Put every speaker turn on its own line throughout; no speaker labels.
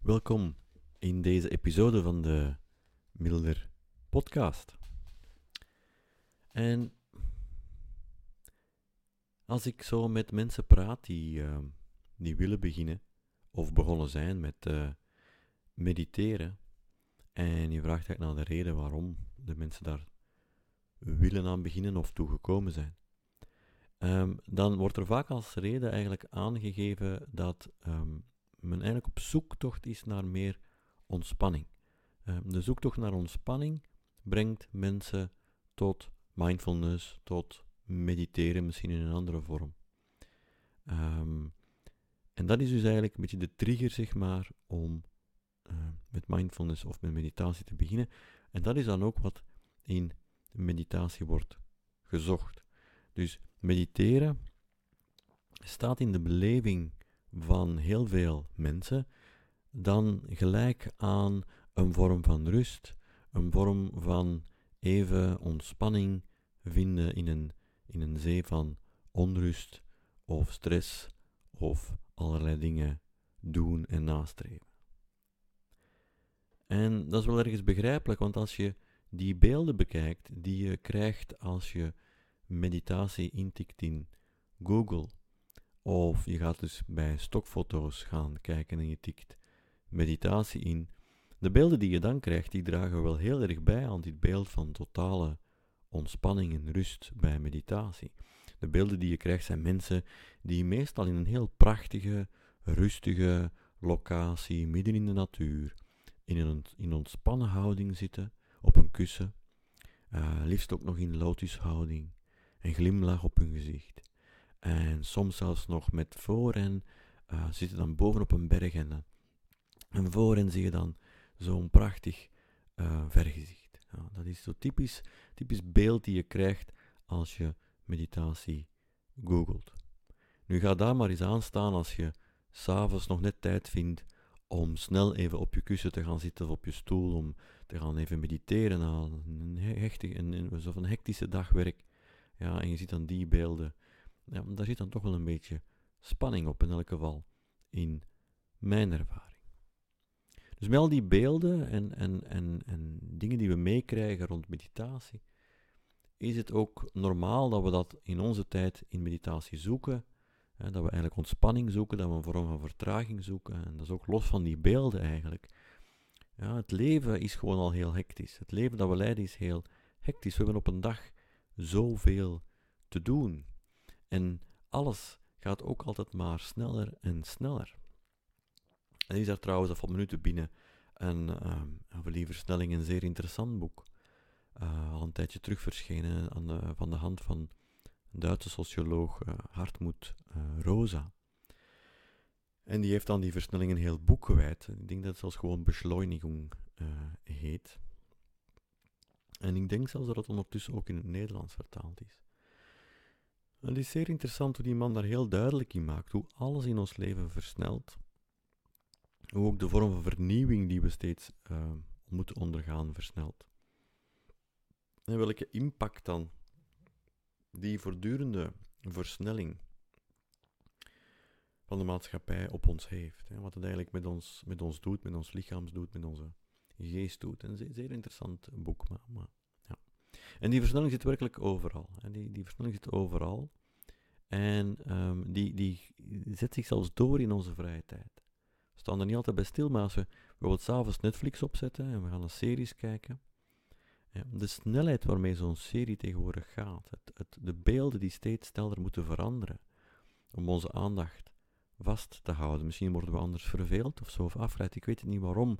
Welkom in deze episode van de Milder Podcast. En als ik zo met mensen praat die, uh, die willen beginnen of begonnen zijn met uh, mediteren, en je vraagt eigenlijk naar de reden waarom de mensen daar willen aan beginnen of toegekomen zijn, um, dan wordt er vaak als reden eigenlijk aangegeven dat um, men eigenlijk op zoektocht is naar meer ontspanning. Um, de zoektocht naar ontspanning brengt mensen tot mindfulness, tot mediteren, misschien in een andere vorm. Um, en dat is dus eigenlijk een beetje de trigger, zeg maar, om uh, met mindfulness of met meditatie te beginnen. En dat is dan ook wat in meditatie wordt gezocht. Dus mediteren staat in de beleving van heel veel mensen dan gelijk aan een vorm van rust, een vorm van even ontspanning vinden in een, in een zee van onrust of stress of allerlei dingen doen en nastreven. En dat is wel ergens begrijpelijk, want als je die beelden bekijkt die je krijgt als je meditatie intikt in Google, of je gaat dus bij stokfoto's gaan kijken en je tikt meditatie in. De beelden die je dan krijgt, die dragen wel heel erg bij aan dit beeld van totale ontspanning en rust bij meditatie. De beelden die je krijgt zijn mensen die meestal in een heel prachtige, rustige locatie, midden in de natuur, in een, in ontspannen houding zitten, op een kussen, uh, liefst ook nog in lotushouding, een glimlach op hun gezicht. En soms zelfs nog met voor hen uh, zitten dan bovenop een berg en, uh, en voor zie je dan zo'n prachtig uh, vergezicht. Ja, dat is zo typisch, typisch beeld die je krijgt als je meditatie googelt. Nu ga daar maar eens aan staan als je s'avonds nog net tijd vindt om snel even op je kussen te gaan zitten of op je stoel, om te gaan even mediteren na een, hechtig, een, een, een hectische dagwerk. Ja, en je ziet dan die beelden ja, daar zit dan toch wel een beetje spanning op, in elk geval in mijn ervaring. Dus met al die beelden en, en, en, en dingen die we meekrijgen rond meditatie, is het ook normaal dat we dat in onze tijd in meditatie zoeken. Hè, dat we eigenlijk ontspanning zoeken, dat we een vorm van vertraging zoeken. En dat is ook los van die beelden eigenlijk. Ja, het leven is gewoon al heel hectisch. Het leven dat we leiden is heel hectisch. We hebben op een dag zoveel te doen. En alles gaat ook altijd maar sneller en sneller. En is daar trouwens, dat valt minuten binnen, een, uh, over die versnelling een zeer interessant boek. Uh, al een tijdje terug verschenen aan de, van de hand van een Duitse socioloog uh, Hartmut Rosa. En die heeft dan die versnelling een heel boek gewijd. Ik denk dat het zelfs gewoon Beschleunigung heet. En ik denk zelfs dat het ondertussen ook in het Nederlands vertaald is. Het is zeer interessant hoe die man daar heel duidelijk in maakt, hoe alles in ons leven versnelt. Hoe ook de vorm van vernieuwing die we steeds uh, moeten ondergaan versnelt. En welke impact dan die voortdurende versnelling van de maatschappij op ons heeft. Hè? Wat het eigenlijk met ons, met ons doet, met ons lichaam doet, met onze geest doet. Een zeer, zeer interessant boek, maar, maar en die versnelling zit werkelijk overal. Hè. Die, die versnelling zit overal. En um, die, die zet zich zelfs door in onze vrije tijd. We staan er niet altijd bij stil, maar als we bijvoorbeeld s'avonds Netflix opzetten en we gaan naar series kijken, de snelheid waarmee zo'n serie tegenwoordig gaat, het, het, de beelden die steeds sneller moeten veranderen om onze aandacht vast te houden. Misschien worden we anders verveeld of zo, of afgeleid, ik weet het niet waarom,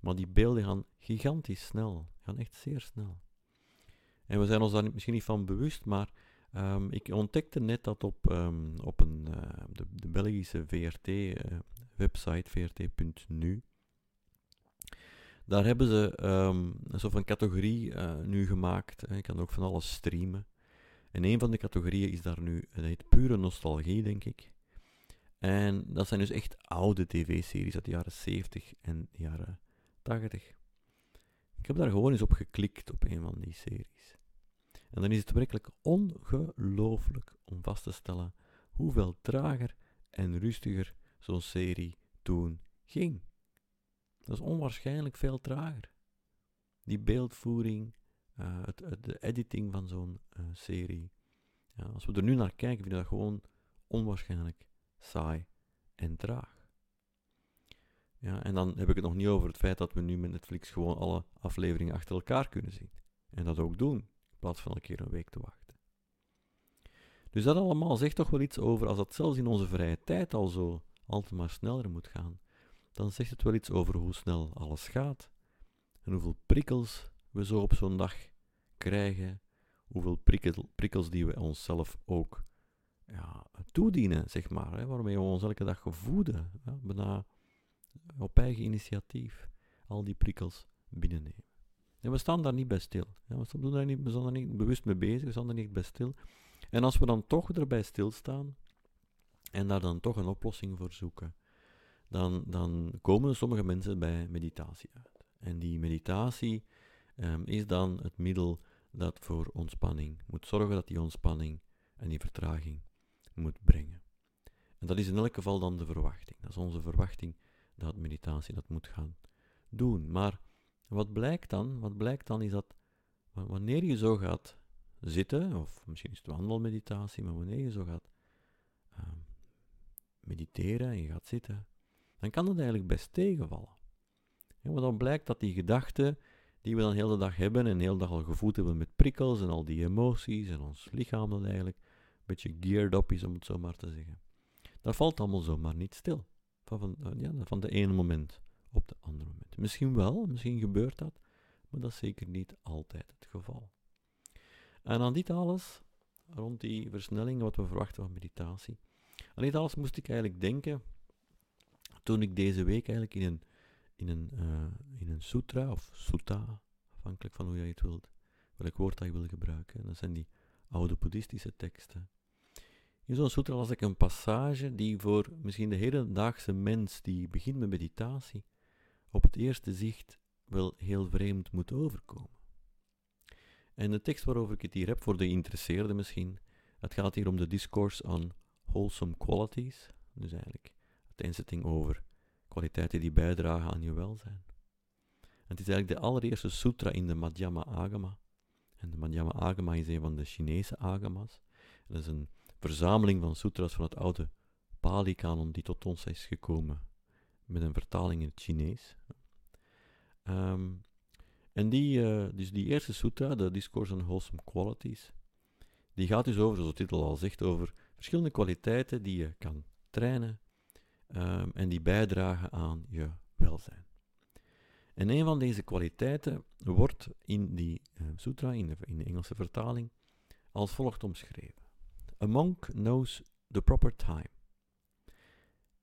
maar die beelden gaan gigantisch snel, gaan echt zeer snel. En we zijn ons daar misschien niet van bewust, maar um, ik ontdekte net dat op, um, op een, uh, de, de, Belgische VRT-website, uh, vrt.nu, daar hebben ze um, een soort van categorie uh, nu gemaakt. Je kan ook van alles streamen. En een van de categorieën is daar nu, dat heet pure nostalgie, denk ik. En dat zijn dus echt oude tv-series uit de jaren 70 en jaren 80. Ik heb daar gewoon eens op geklikt op een van die series. En dan is het werkelijk ongelooflijk om vast te stellen hoeveel trager en rustiger zo'n serie toen ging. Dat is onwaarschijnlijk veel trager. Die beeldvoering, uh, het, de editing van zo'n uh, serie. Ja, als we er nu naar kijken, vind ik dat gewoon onwaarschijnlijk saai en traag. Ja, en dan heb ik het nog niet over het feit dat we nu met Netflix gewoon alle afleveringen achter elkaar kunnen zien. En dat ook doen, plaats van een keer een week te wachten. Dus dat allemaal zegt toch wel iets over, als dat zelfs in onze vrije tijd al zo altijd maar sneller moet gaan, dan zegt het wel iets over hoe snel alles gaat en hoeveel prikkels we zo op zo'n dag krijgen, hoeveel prikkel, prikkels die we onszelf ook ja, toedienen, zeg maar, hè, waarmee we ons elke dag voeden, ja, bijna op eigen initiatief al die prikkels binnennemen. En we staan daar niet bij stil. Ja, we, niet, zijn daar niet bewust mee bezig, we staan er niet bij stil. En als we dan toch erbij stilstaan en daar dan toch een oplossing voor zoeken, dan, dan komen sommige mensen bij meditatie uit. En die meditatie um, is dan het middel dat voor ontspanning moet zorgen, dat die ontspanning en die vertraging moet brengen. En dat is in elk geval dan de verwachting. Dat is onze verwachting dat meditatie dat moet gaan doen. Maar wat blijkt dan? Wat blijkt dan is dat wanneer je zo gaat zitten, of misschien is het wandelmeditatie, maar wanneer je zo gaat uh, mediteren en je gaat zitten, dan kan het eigenlijk best tegenvallen. Want dan blijkt dat die gedachten die we dan de hele dag hebben en de hele dag al gevoed hebben met prikkels en al die emoties en ons lichaam dat eigenlijk een beetje geared up is, om het zo maar te zeggen. Dat valt allemaal zomaar niet stil. Van, van, ja, van de ene moment op de andere moment. Misschien wel, misschien gebeurt dat, maar dat is zeker niet altijd het geval. En aan dit alles, rond die versnelling, wat we verwachten van meditatie, aan dit alles moest ik eigenlijk denken toen ik deze week eigenlijk in een, in een, uh, in een sutra, of sutta, afhankelijk van hoe jij het wilt, welk woord dat je wil gebruiken, dat zijn die oude boeddhistische teksten. In zo'n sutra las ik een passage die voor misschien de hedendaagse mens die begint met meditatie op het eerste zicht wel heel vreemd moet overkomen. En de tekst waarover ik het hier heb, voor de geïnteresseerden misschien, het gaat hier om de discourse on wholesome qualities, dus eigenlijk het inzetting over kwaliteiten die bijdragen aan je welzijn. Het is eigenlijk de allereerste sutra in de Madhyama Agama. En de Madhyama Agama is een van de Chinese agamas. dat is een verzameling van sutras van het oude Pali-kanon die tot ons is gekomen met een vertaling in het Chinees. Um, en die, uh, dus die eerste sutra, de Discourse on Wholesome Qualities, die gaat dus over, zoals de titel al zegt, over verschillende kwaliteiten die je kan trainen um, en die bijdragen aan je welzijn. En een van deze kwaliteiten wordt in die uh, sutra, in de, in de Engelse vertaling, als volgt omschreven. A monk knows the proper time.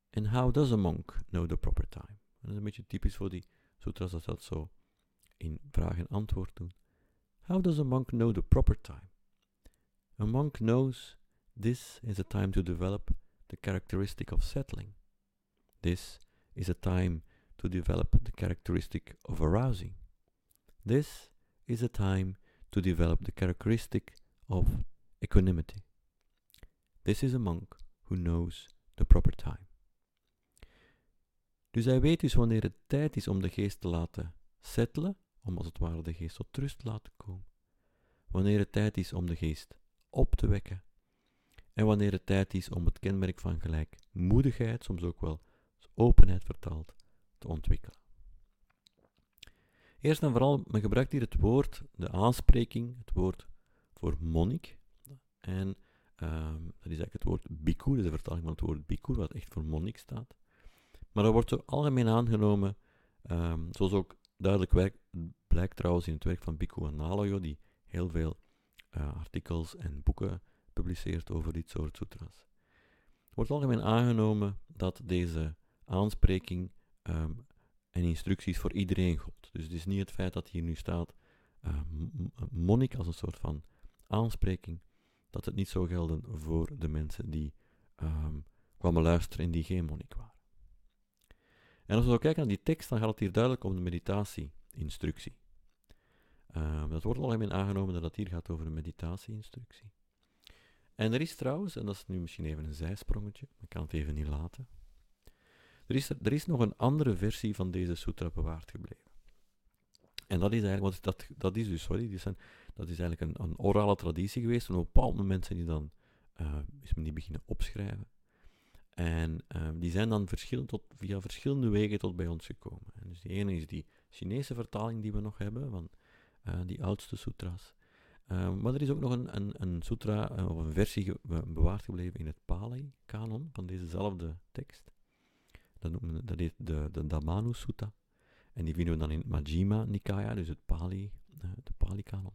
And how does a monk know the proper time? Dat is een beetje typisch voor die sutras dat dat zo in vraag en antwoord doen. How does a monk know the proper time? A monk knows this is a time to develop the characteristic of settling. This is a time to develop the characteristic of arousing. This is a time to develop the characteristic of equanimity. This is a monk who knows the proper time. Dus hij weet dus wanneer het tijd is om de geest te laten settelen om als het ware de geest tot rust te laten komen. Wanneer het tijd is om de geest op te wekken. En wanneer het tijd is om het kenmerk van gelijkmoedigheid, soms ook wel openheid vertaald, te ontwikkelen. Eerst en vooral, men gebruikt hier het woord, de aanspreking, het woord voor monnik. En um, dat is eigenlijk het woord is de vertaling van het woord bhikkhu, wat echt voor monnik staat. Maar dat wordt zo algemeen aangenomen, um, zoals ook duidelijk blijkt trouwens in het werk van Bhikkhu Analayo, die heel veel uh, artikels en boeken publiceert over dit soort sutras. wordt algemeen aangenomen dat deze aanspreking um, en instructies voor iedereen gold. Dus het is niet het feit dat hier nu staat uh, monnik als een soort van aanspreking, dat het niet zou gelden voor de mensen die um, kwamen luisteren en die geen monnik waren. En als we zo kijken naar die tekst, dan gaat het hier duidelijk om de meditatie-instructie. Uh, dat wordt algemeen aangenomen dat het hier gaat over een meditatie-instructie. En er is trouwens, en dat is nu misschien even een zijsprongetje, maar ik kan het even niet laten. Er is, er, er is nog een andere versie van deze sutra bewaard gebleven. En dat is eigenlijk, dat, dat is dus, sorry, die zijn, dat is eigenlijk een, een orale traditie geweest. En op een bepaald moment zijn die dan, uh, is men die beginnen opschrijven. En uh, die zijn dan tot, via verschillende wegen tot bij ons gekomen. En dus die ene is die Chinese vertaling die we nog hebben, van uh, die oudste sutras. maar er is ook nog een, een, een sutra, of een versie bewaard gebleven in het Pali-kanon van dezezelfde tekst. Dat, noemen, dat heet de, de Damanu. En die vinden we dan in het Majjhima Nikaya, dus het Pali, uh, de Pali-kanon.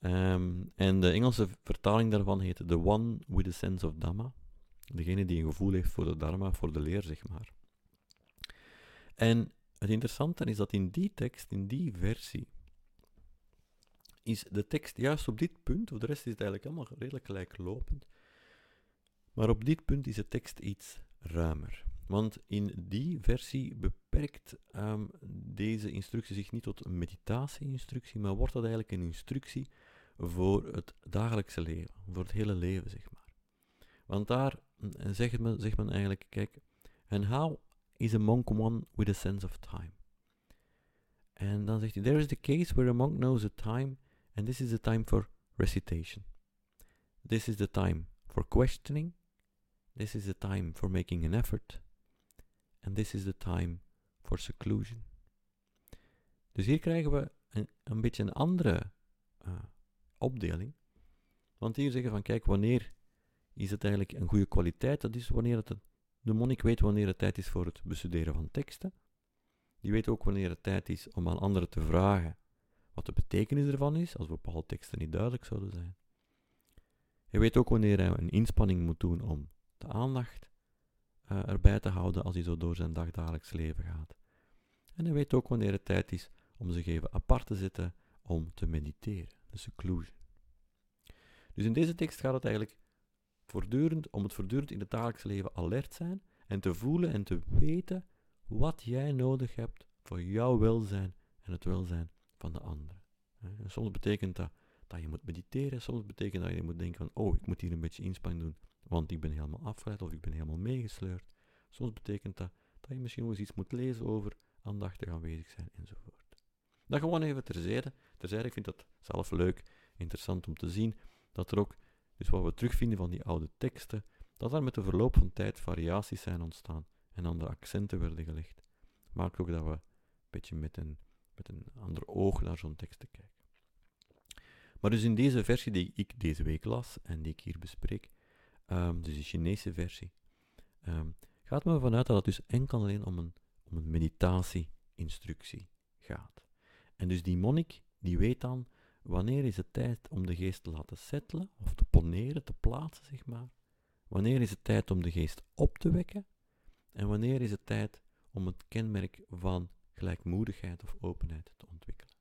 Um, en de Engelse vertaling daarvan heet The One with a Sense of Dhamma. Degene die een gevoel heeft voor de Dharma, voor de leer, zeg maar. En het interessante is dat in die tekst, in die versie, is de tekst juist op dit punt, of de rest is het eigenlijk allemaal redelijk gelijklopend, maar op dit punt is de tekst iets ruimer. Want in die versie beperkt um, deze instructie zich niet tot een meditatie-instructie, maar wordt dat eigenlijk een instructie voor het dagelijkse leven, voor het hele leven, zeg maar. Want daar zegt men, zegt men eigenlijk, kijk, and how is a monk one with a sense of time? En dan zegt hij, there is the case where a monk knows a time, and this is the time for recitation. This is the time for questioning. This is the time for making an effort. And this is the time for seclusion. Dus hier krijgen we een, een beetje een andere uh, opdeling. Want hier zeggen van, kijk, wanneer is het eigenlijk een goede kwaliteit? Dat is wanneer het, de monnik weet wanneer het tijd is voor het bestuderen van teksten. Die weet ook wanneer het tijd is om aan anderen te vragen wat de betekenis ervan is, als bepaalde teksten niet duidelijk zouden zijn. Hij weet ook wanneer hij een inspanning moet doen om de aandacht uh, erbij te houden als hij zo door zijn dagdagelijks leven gaat. En hij weet ook wanneer het tijd is om zich even apart te zetten om te mediteren, de seclusion. Dus in deze tekst gaat het eigenlijk voortdurend om het voortdurend in het dagelijks leven alert zijn en te voelen en te weten wat jij nodig hebt voor jouw welzijn en het welzijn van de anderen. En soms betekent dat dat je moet mediteren, soms betekent dat je moet denken van, oh, ik moet hier een beetje inspanning doen, want ik ben helemaal afgeleid of ik ben helemaal meegesleurd. Soms betekent dat dat je misschien wel eens iets moet lezen over aandachtig aanwezig zijn enzovoort. Dat gewoon even terzijde. Terzijde, ik vind dat zelf leuk, interessant om te zien dat er ook, dus wat we terugvinden van die oude teksten, dat er met de verloop van tijd variaties zijn ontstaan en andere accenten werden gelegd. Maakt ook dat we een beetje met een, met een ander oog naar zo'n tekst kijken. Maar dus in deze versie die ik deze week las en die ik hier bespreek, um, dus de Chinese versie, um, gaat me vanuit dat het dus enkel alleen om een, om een meditatie-instructie gaat. En dus die monnik, die weet dan wanneer is het tijd om de geest te laten settelen, of te poneren, te plaatsen, zeg maar. Wanneer is het tijd om de geest op te wekken, en wanneer is het tijd om het kenmerk van gelijkmoedigheid of openheid te ontwikkelen.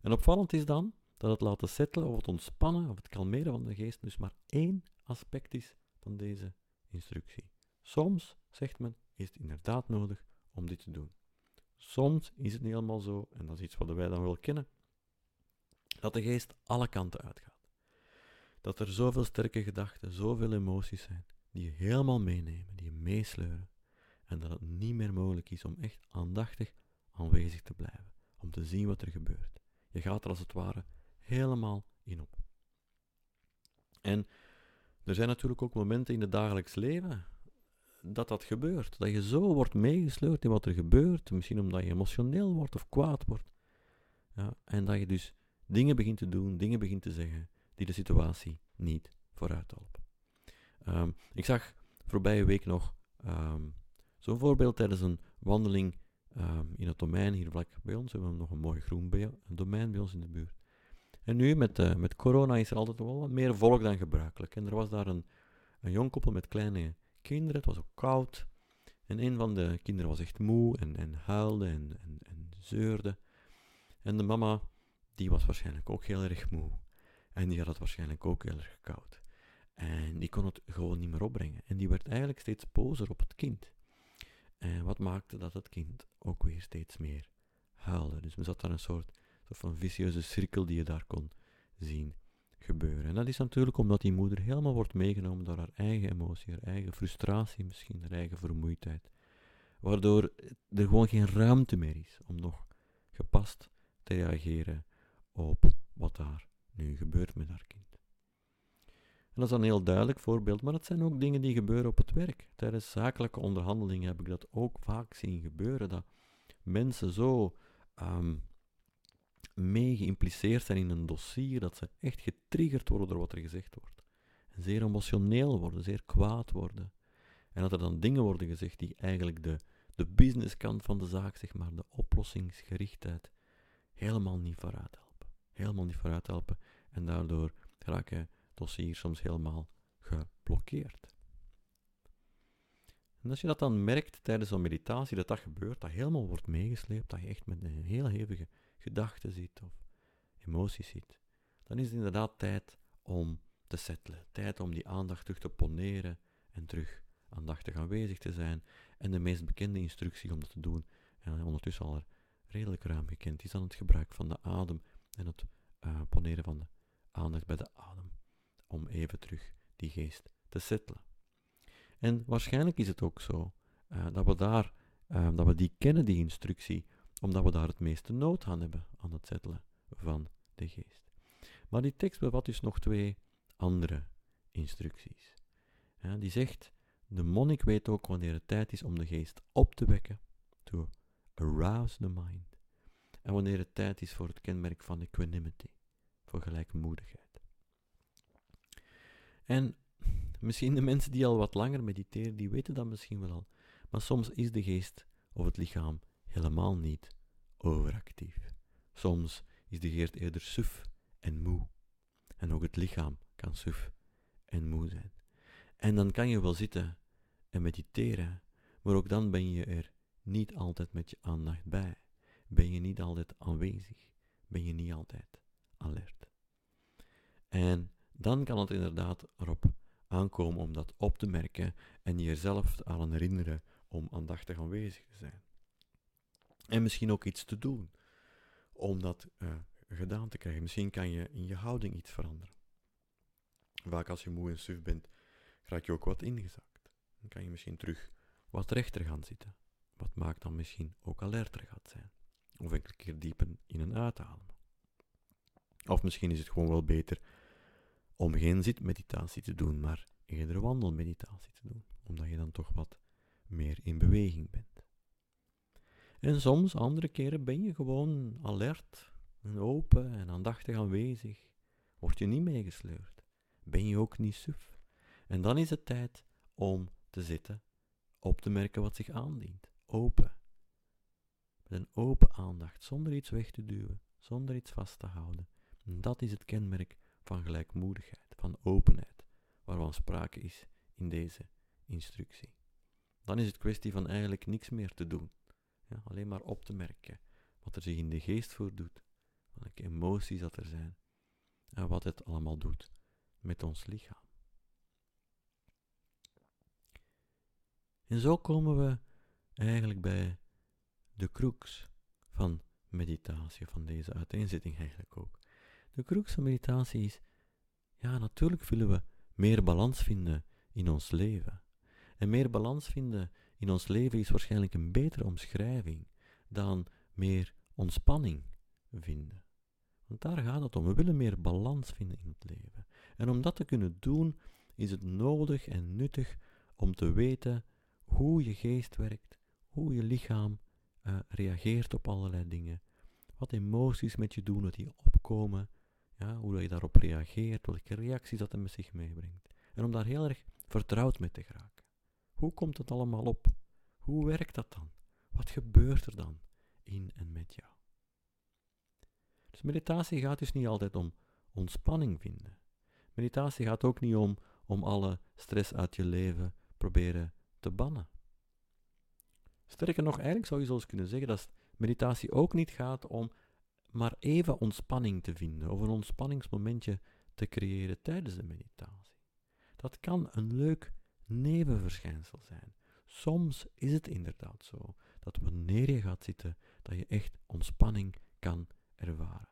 En opvallend is dan dat het laten settelen of het ontspannen of het kalmeren van de geest dus maar één aspect is van deze instructie. Soms, zegt men, is het inderdaad nodig om dit te doen. Soms is het niet helemaal zo, en dat is iets wat wij dan wel kennen, dat de geest alle kanten uitgaat. Dat er zoveel sterke gedachten, zoveel emoties zijn, die je helemaal meenemen, die je meesleuren, en dat het niet meer mogelijk is om echt aandachtig aanwezig te blijven, om te zien wat er gebeurt. Je gaat er als het ware helemaal in op. En er zijn natuurlijk ook momenten in het dagelijks leven dat dat gebeurt. Dat je zo wordt meegesleurd in wat er gebeurt. Misschien omdat je emotioneel wordt of kwaad wordt. Ja, en dat je dus dingen begint te doen, dingen begint te zeggen die de situatie niet vooruit helpen. Um, ik zag voorbije week nog um, zo'n voorbeeld tijdens een wandeling um, in het domein hier vlak bij ons. We hebben nog een mooi groen domein bij ons in de buurt. En nu met, uh, met corona is er altijd wel wat meer volk dan gebruikelijk. En er was daar een, een jong koppel met kleine kinderen. Het was ook koud. En een van de kinderen was echt moe en, en huilde en, en, en zeurde. En de mama, die was waarschijnlijk ook heel erg moe. En die had het waarschijnlijk ook heel erg koud. En die kon het gewoon niet meer opbrengen. En die werd eigenlijk steeds bozer op het kind. En wat maakte dat het kind ook weer steeds meer huilde. Dus we zat daar een soort, soort van vicieuze cirkel die je daar kon zien gebeuren. En dat is natuurlijk omdat die moeder helemaal wordt meegenomen door haar eigen emotie, haar eigen frustratie misschien, haar eigen vermoeidheid. Waardoor er gewoon geen ruimte meer is om nog gepast te reageren op wat daar nu gebeurt met haar kind. En dat is een heel duidelijk voorbeeld, maar dat zijn ook dingen die gebeuren op het werk. Tijdens zakelijke onderhandelingen heb ik dat ook vaak zien gebeuren, dat mensen zo um, mee geïmpliceerd zijn in een dossier, dat ze echt getriggerd worden door wat er gezegd wordt. Zeer emotioneel worden, zeer kwaad worden. En dat er dan dingen worden gezegd die eigenlijk de, de businesskant van de zaak, zeg maar, de oplossingsgerichtheid, helemaal niet vooruit. Helemaal niet vooruit helpen. En daardoor raken dossiers soms helemaal geblokkeerd. En als je dat dan merkt tijdens een meditatie, dat dat gebeurt, dat helemaal wordt meegesleept, dat je echt met een heel hevige gedachten ziet of emoties ziet, dan is het inderdaad tijd om te settelen. Tijd om die aandacht terug te poneren en terug aandachtig aanwezig te zijn. En de meest bekende instructie om dat te doen, en ondertussen al redelijk ruim gekend, is dan het gebruik van de adem en het uh, poneren van de aandacht bij de adem. Om even terug die geest te settelen. En waarschijnlijk is het ook zo uh, dat we daar, uh, dat we die kennen, die instructie, omdat we daar het meeste nood aan hebben, aan het settelen van de geest. Maar die tekst bevat dus nog twee andere instructies. Die zegt, de monnik weet ook wanneer het tijd is om de geest op te wekken, to arouse the mind, en wanneer het tijd is voor het kenmerk van equanimity, voor gelijkmoedigheid. En misschien de mensen die al wat langer mediteren, die weten dat misschien wel al, maar soms is de geest of het lichaam helemaal niet overactief. Soms is de geest eerder suf en moe. En ook het lichaam kan suf en moe zijn. En dan kan je wel zitten en mediteren, maar ook dan ben je er niet altijd met je aandacht bij. Ben je niet altijd aanwezig. Ben je niet altijd alert. En dan kan het inderdaad erop aankomen om dat op te merken en jezelf aan herinneren om aandachtig aanwezig te zijn. En misschien ook iets te doen om dat uh, gedaan te krijgen. Misschien kan je in je houding iets veranderen. Vaak als je moe en suf bent, raak je ook wat ingezakt. Dan kan je misschien terug wat rechter gaan zitten. Wat maakt dan misschien ook alerter gaat zijn. Of enkele keer diepen in en uitademen. Of misschien is het gewoon wel beter om geen zitmeditatie te doen, maar eerder wandelmeditatie te doen. Omdat je dan toch wat meer in beweging bent. En soms, andere keren, ben je gewoon alert en open en aandachtig aanwezig. Word je niet meegesleurd. Ben je ook niet suf. En dan is het tijd om te zitten, op te merken wat zich aandient. Open. Met een open aandacht, zonder iets weg te duwen, zonder iets vast te houden. En dat is het kenmerk van gelijkmoedigheid, van openheid, waarvan sprake is in deze instructie. Dan is het kwestie van eigenlijk niks meer te doen. Ja, alleen maar op te merken wat er zich in de geest voordoet, welke emoties dat er zijn en wat het allemaal doet met ons lichaam. En zo komen we eigenlijk bij de crux van meditatie, van deze uiteenzetting eigenlijk ook. De crux van meditatie is, ja, natuurlijk willen we meer balans vinden in ons leven. En meer balans vinden in ons leven is waarschijnlijk een betere omschrijving dan meer ontspanning vinden. Want daar gaat het om. We willen meer balans vinden in het leven. En om dat te kunnen doen, is het nodig en nuttig om te weten hoe je geest werkt, hoe je lichaam uh, reageert op allerlei dingen, wat emoties met je doen, wat die opkomen, ja, hoe je daarop reageert, welke reacties dat met zich meebrengt. En om daar heel erg vertrouwd mee te geraken. Hoe komt het allemaal op? Hoe werkt dat dan? Wat gebeurt er dan in en met jou? Dus meditatie gaat dus niet altijd om ontspanning vinden. Meditatie gaat ook niet om, om alle stress uit je leven proberen te bannen. Sterker nog, eigenlijk zou je zelfs kunnen zeggen dat meditatie ook niet gaat om maar even ontspanning te vinden of een ontspanningsmomentje te creëren tijdens de meditatie. Dat kan een leuk nevenverschijnsel zijn. Soms is het inderdaad zo dat wanneer je gaat zitten, dat je echt ontspanning kan ervaren.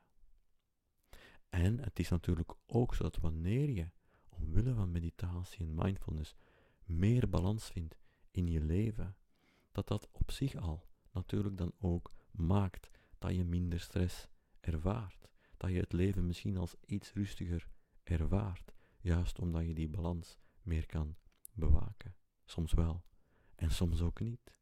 En het is natuurlijk ook zo dat wanneer je omwille van meditatie en mindfulness meer balans vindt in je leven, dat dat op zich al natuurlijk dan ook maakt dat je minder stress ervaart. Dat je het leven misschien als iets rustiger ervaart, juist omdat je die balans meer kan bewaken. Soms wel en soms ook niet.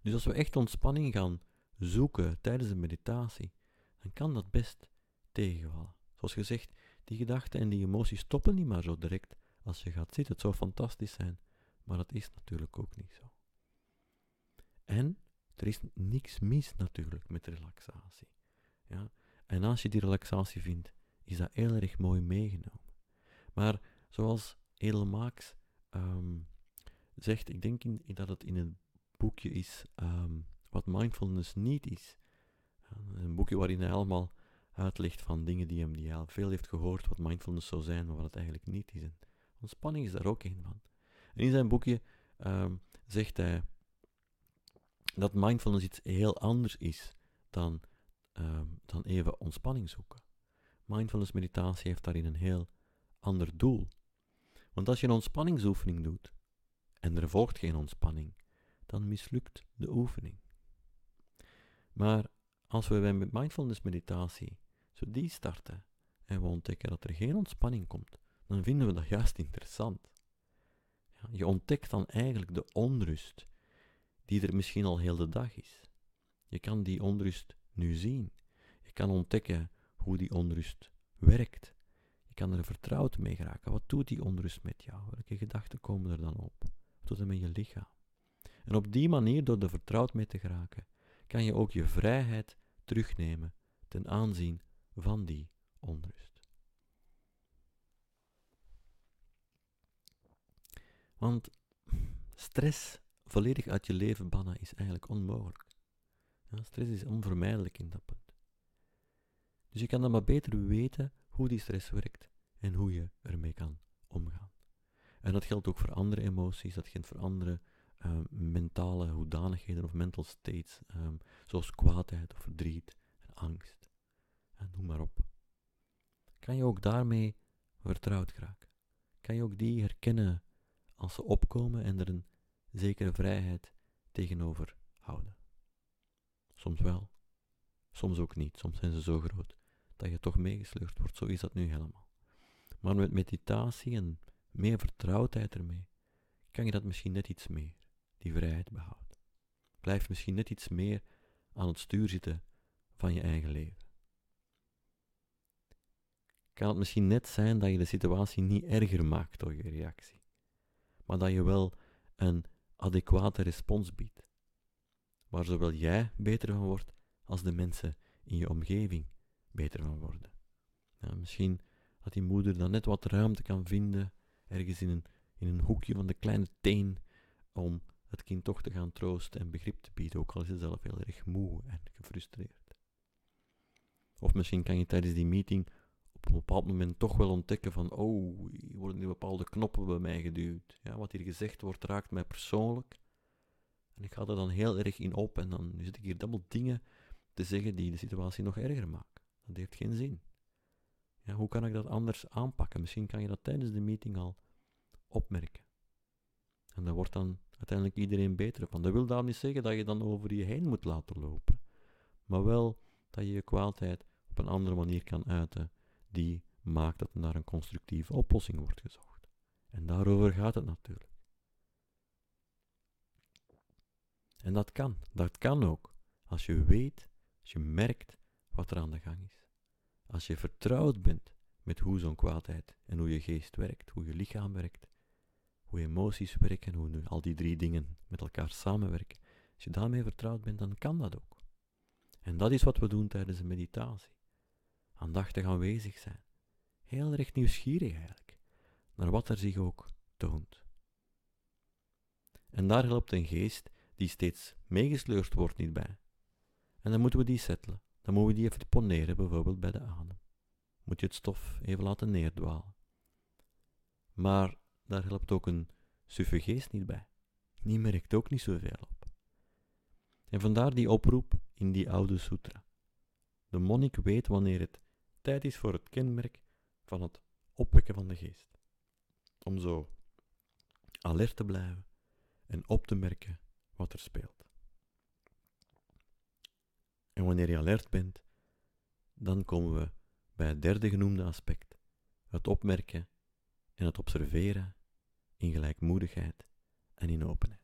Dus als we echt ontspanning gaan zoeken tijdens de meditatie, dan kan dat best tegenvallen. Zoals gezegd, die gedachten en die emoties stoppen niet maar zo direct als je gaat zitten. Het zou fantastisch zijn, maar dat is natuurlijk ook niet zo. En er is niks mis natuurlijk met relaxatie. Ja? En als je die relaxatie vindt, is dat heel erg mooi meegenomen. Maar zoals Edel Marx ehm, zegt, ik denk in, dat het in een boekje is ehm, wat mindfulness niet is. Een boekje waarin hij allemaal uitlegt van dingen die, hem, die al veel heeft gehoord, wat mindfulness zou zijn, maar wat het eigenlijk niet is. En ontspanning is daar ook een van. In zijn boekje ehm, zegt hij dat mindfulness iets heel anders is dan, ehm, dan even ontspanning zoeken. Mindfulness meditatie heeft daarin een heel ander doel. Want als je een ontspanningsoefening doet en er volgt geen ontspanning, dan mislukt de oefening. Maar als we bij mindfulness meditatie zo die starten en we ontdekken dat er geen ontspanning komt, dan vinden we dat juist interessant. Je ontdekt dan eigenlijk de onrust die er misschien al heel de dag is. Je kan die onrust nu zien. Je kan ontdekken hoe die onrust werkt. Je kan er vertrouwd mee geraken. Wat doet die onrust met jou? Welke gedachten komen er dan op? Wat doet het met je lichaam? En op die manier, door er vertrouwd mee te geraken, kan je ook je vrijheid terugnemen ten aanzien van die onrust. Want stress volledig uit je leven bannen is eigenlijk onmogelijk. Ja, stress is onvermijdelijk in dat punt. Dus je kan dan maar beter weten hoe die stress werkt en hoe je ermee kan omgaan. En dat geldt ook voor andere emoties, dat geldt voor andere uh, mentale hoedanigheden of mental states, um, zoals kwaadheid of verdriet en angst. En noem maar op. Kan je ook daarmee vertrouwd geraken? Kan je ook die herkennen als ze opkomen en er een zekere vrijheid tegenover houden? Soms wel, soms ook niet. Soms zijn ze zo groot dat je toch meegesleurd wordt. Zo is dat nu helemaal. Maar met meditatie en meer vertrouwdheid ermee, kan je dat misschien net iets meer die vrijheid behoudt. Blijf misschien net iets meer aan het stuur zitten van je eigen leven. Kan het misschien net zijn dat je de situatie niet erger maakt door je reactie, maar dat je wel een adequate respons biedt, waar zowel jij beter van wordt als de mensen in je omgeving beter van worden. misschien dat die moeder dan net wat ruimte kan vinden, ergens in een, in een hoekje van de kleine teen, om het kind toch te gaan troosten en begrip te bieden, ook al is ze zelf heel erg moe en gefrustreerd. Of misschien kan je tijdens die meeting op een bepaald moment toch wel ontdekken van, oh, hier worden die bepaalde knoppen bij mij geduwd. Ja, wat hier gezegd wordt raakt mij persoonlijk. En ik ga er dan heel erg in op en dan zit ik hier dubbel dingen te zeggen die de situatie nog erger maken. Dat heeft geen zin. Ja, hoe kan ik dat anders aanpakken? Misschien kan je dat tijdens de meeting al opmerken. En daar wordt dan uiteindelijk iedereen beter van. Dat wil daarom niet zeggen dat je dan over je heen moet laten lopen, maar wel dat je je kwaadheid op een andere manier kan uiten, die maakt dat naar een constructieve oplossing wordt gezocht. En daarover gaat het natuurlijk. En dat kan, dat kan ook, als je weet, als je merkt wat er aan de gang is. Als je vertrouwd bent met hoe zo'n kwaadheid en hoe je geest werkt, hoe je lichaam werkt, hoe emoties werken, hoe nu al die drie dingen met elkaar samenwerken. Als je daarmee vertrouwd bent, dan kan dat ook. En dat is wat we doen tijdens de meditatie. Aandachtig aanwezig zijn. Heel erg nieuwsgierig eigenlijk, naar wat er zich ook toont. En daar helpt een geest die steeds meegesleurd wordt niet bij. En dan moeten we die settelen. Dan moeten we die even deponeren, bijvoorbeeld bij de adem. Moet je het stof even laten neerdwalen. Maar daar helpt ook een suffe geest niet bij. Die merkt ook niet zoveel op. En vandaar die oproep in die oude sutra. De monnik weet wanneer het tijd is voor het kenmerk van het opwekken van de geest. Om zo alert te blijven en op te merken wat er speelt. En wanneer je alert bent, dan komen we bij het derde genoemde aspect: het opmerken en het observeren in gelijkmoedigheid en in openheid.